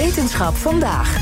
Wetenschap vandaag.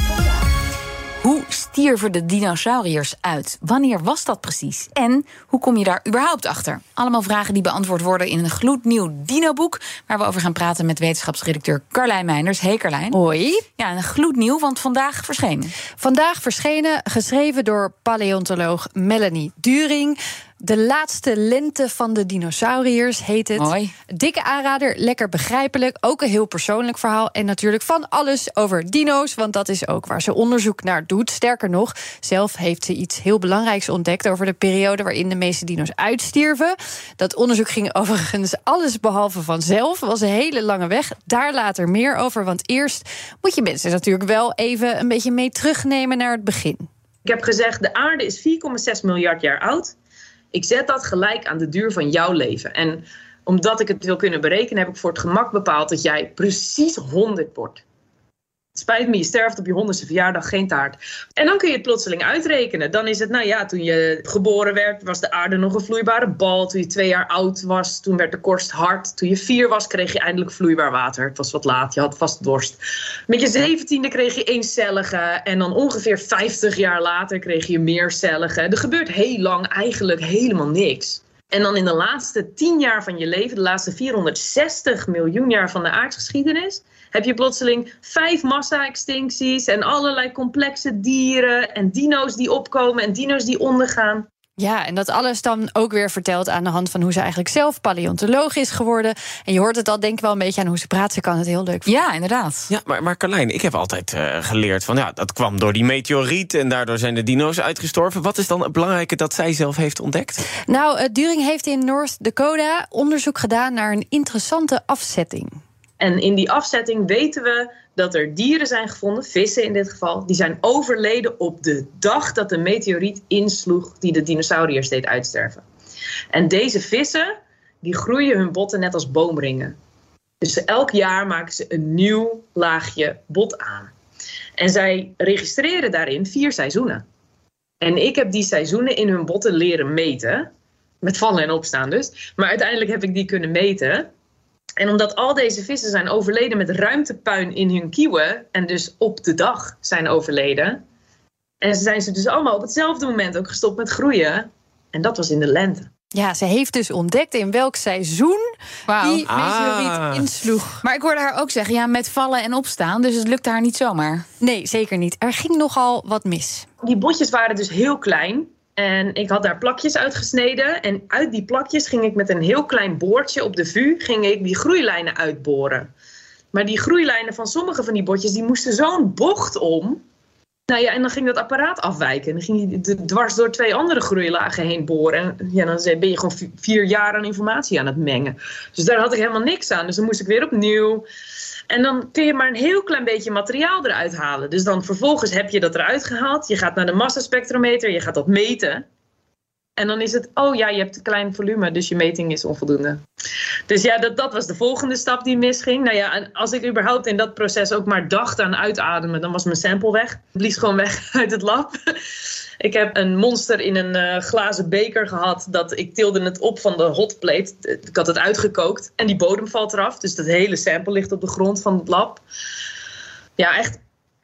Hoe stierven de dinosauriërs uit? Wanneer was dat precies? En hoe kom je daar überhaupt achter? Allemaal vragen die beantwoord worden in een gloednieuw dinoboek... waar we over gaan praten met wetenschapsredacteur Carlijn Meinders. Hey Carlijn. Hoi. Ja, een gloednieuw, want vandaag verschenen. Vandaag verschenen, geschreven door paleontoloog Melanie During... De laatste lente van de dinosauriërs heet het. Mooi. Dikke aanrader, lekker begrijpelijk. Ook een heel persoonlijk verhaal. En natuurlijk van alles over dino's, want dat is ook waar ze onderzoek naar doet. Sterker nog, zelf heeft ze iets heel belangrijks ontdekt over de periode waarin de meeste dino's uitstierven. Dat onderzoek ging overigens alles behalve vanzelf. was een hele lange weg. Daar later meer over, want eerst moet je mensen natuurlijk wel even een beetje mee terugnemen naar het begin. Ik heb gezegd, de aarde is 4,6 miljard jaar oud. Ik zet dat gelijk aan de duur van jouw leven. En omdat ik het wil kunnen berekenen, heb ik voor het gemak bepaald dat jij precies 100 wordt. Spijt me, je sterft op je honderdste verjaardag, geen taart. En dan kun je het plotseling uitrekenen. Dan is het, nou ja, toen je geboren werd, was de aarde nog een vloeibare bal. Toen je twee jaar oud was, toen werd de korst hard. Toen je vier was, kreeg je eindelijk vloeibaar water. Het was wat laat, je had vast dorst. Met je zeventiende kreeg je eencellige. En dan ongeveer 50 jaar later kreeg je meercellige. Er gebeurt heel lang eigenlijk helemaal niks. En dan in de laatste 10 jaar van je leven, de laatste 460 miljoen jaar van de aardgeschiedenis, heb je plotseling vijf massa-extincties en allerlei complexe dieren en dino's die opkomen en dino's die ondergaan. Ja, en dat alles dan ook weer verteld aan de hand van hoe ze eigenlijk zelf paleontoloog is geworden. En je hoort het al, denk ik wel een beetje aan hoe ze praat. Ze kan het heel leuk. Ja, inderdaad. Ja, maar, maar Carlijn, ik heb altijd uh, geleerd van ja, dat kwam door die meteoriet en daardoor zijn de dino's uitgestorven. Wat is dan het belangrijke dat zij zelf heeft ontdekt? Nou, uh, During heeft in North Dakota onderzoek gedaan naar een interessante afzetting. En in die afzetting weten we dat er dieren zijn gevonden, vissen in dit geval, die zijn overleden op de dag dat de meteoriet insloeg die de dinosauriërs deed uitsterven. En deze vissen, die groeien hun botten net als boomringen. Dus elk jaar maken ze een nieuw laagje bot aan. En zij registreren daarin vier seizoenen. En ik heb die seizoenen in hun botten leren meten. Met vallen en opstaan dus. Maar uiteindelijk heb ik die kunnen meten. En omdat al deze vissen zijn overleden met ruimtepuin in hun kieuwen en dus op de dag zijn overleden. En zijn ze dus allemaal op hetzelfde moment ook gestopt met groeien. En dat was in de lente. Ja, ze heeft dus ontdekt in welk seizoen wow. die meteoriet ah. insloeg. Maar ik hoorde haar ook zeggen, ja, met vallen en opstaan. Dus het lukte haar niet zomaar. Nee, zeker niet. Er ging nogal wat mis. Die botjes waren dus heel klein. En ik had daar plakjes uitgesneden. En uit die plakjes ging ik met een heel klein boordje op de VU... ging ik die groeilijnen uitboren. Maar die groeilijnen van sommige van die botjes... die moesten zo'n bocht om... Nou ja, en dan ging dat apparaat afwijken. En dan ging je dwars door twee andere groeilagen heen boren. En ja, dan ben je gewoon vier jaar aan informatie aan het mengen. Dus daar had ik helemaal niks aan. Dus dan moest ik weer opnieuw. En dan kun je maar een heel klein beetje materiaal eruit halen. Dus dan vervolgens heb je dat eruit gehaald. Je gaat naar de massaspectrometer, je gaat dat meten. En dan is het, oh ja, je hebt een klein volume, dus je meting is onvoldoende. Dus ja, dat, dat was de volgende stap die misging. Nou ja, en als ik überhaupt in dat proces ook maar dacht aan uitademen, dan was mijn sample weg. Blies gewoon weg uit het lab. Ik heb een monster in een uh, glazen beker gehad. Dat ik tilde het op van de hotplate. Ik had het uitgekookt. En die bodem valt eraf. Dus dat hele sample ligt op de grond van het lab. Ja, echt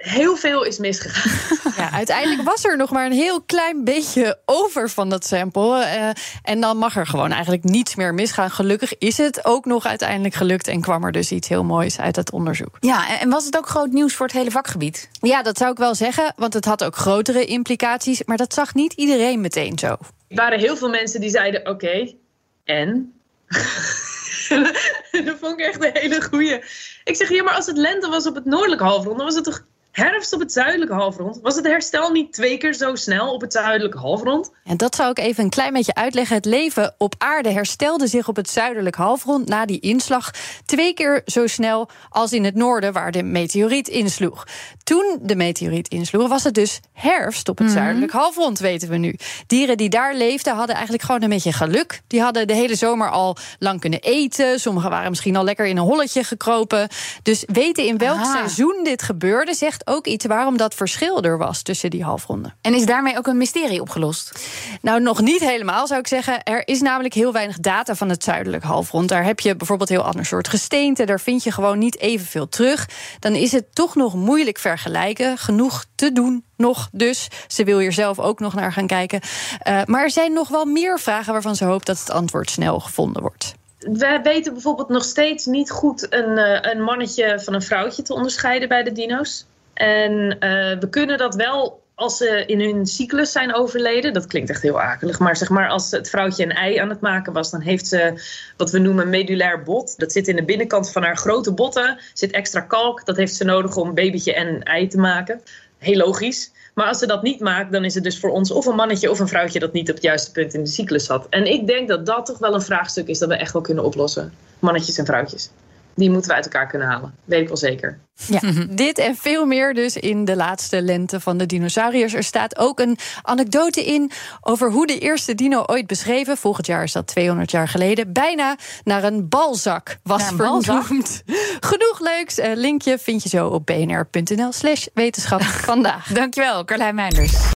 heel veel is misgegaan. Ja, uiteindelijk was er nog maar een heel klein beetje over van dat sample. Uh, en dan mag er gewoon eigenlijk niets meer misgaan. Gelukkig is het ook nog uiteindelijk gelukt en kwam er dus iets heel moois uit het onderzoek. Ja, en was het ook groot nieuws voor het hele vakgebied? Ja, dat zou ik wel zeggen, want het had ook grotere implicaties. Maar dat zag niet iedereen meteen zo. Er waren heel veel mensen die zeiden: oké, okay, en? dat vond ik echt een hele goeie. Ik zeg, ja, maar als het lente was op het noordelijke halfrond, dan was het toch herfst op het zuidelijke halfrond. Was het herstel niet twee keer zo snel op het zuidelijke halfrond? En dat zou ik even een klein beetje uitleggen. Het leven op aarde herstelde zich op het zuidelijke halfrond na die inslag twee keer zo snel als in het noorden waar de meteoriet insloeg. Toen de meteoriet insloeg, was het dus herfst op het mm zuidelijk halfrond, weten we nu. Dieren die daar leefden hadden eigenlijk gewoon een beetje geluk. Die hadden de hele zomer al lang kunnen eten. Sommigen waren misschien al lekker in een holletje gekropen. Dus weten in welk seizoen dit gebeurde, zegt ook iets waarom dat verschil er was tussen die halfronden. En is daarmee ook een mysterie opgelost? Nou, nog niet helemaal zou ik zeggen. Er is namelijk heel weinig data van het zuidelijk halfrond. Daar heb je bijvoorbeeld heel ander soort gesteenten. Daar vind je gewoon niet evenveel terug. Dan is het toch nog moeilijk vergelijken. Genoeg te doen nog dus. Ze wil hier zelf ook nog naar gaan kijken. Uh, maar er zijn nog wel meer vragen waarvan ze hoopt dat het antwoord snel gevonden wordt. Wij weten bijvoorbeeld nog steeds niet goed een, uh, een mannetje van een vrouwtje te onderscheiden bij de dino's. En uh, we kunnen dat wel als ze in hun cyclus zijn overleden, dat klinkt echt heel akelig, maar zeg maar als het vrouwtje een ei aan het maken was, dan heeft ze wat we noemen medulair bot. Dat zit in de binnenkant van haar grote botten, zit extra kalk. Dat heeft ze nodig om babytje en ei te maken. Heel logisch. Maar als ze dat niet maakt, dan is het dus voor ons of een mannetje of een vrouwtje dat niet op het juiste punt in de cyclus zat. En ik denk dat dat toch wel een vraagstuk is dat we echt wel kunnen oplossen. Mannetjes en vrouwtjes die moeten we uit elkaar kunnen halen. Weet ik wel zeker. Ja, dit en veel meer dus in de laatste lente van de dinosauriërs. Er staat ook een anekdote in over hoe de eerste dino ooit beschreven... volgend jaar is dat 200 jaar geleden... bijna naar een balzak was een vernoemd. Genoeg leuks. Uh, linkje vind je zo op bnr.nl slash wetenschap vandaag. Dankjewel, Carlijn Meinders.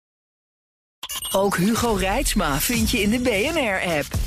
Ook Hugo Reitsma vind je in de BNR-app.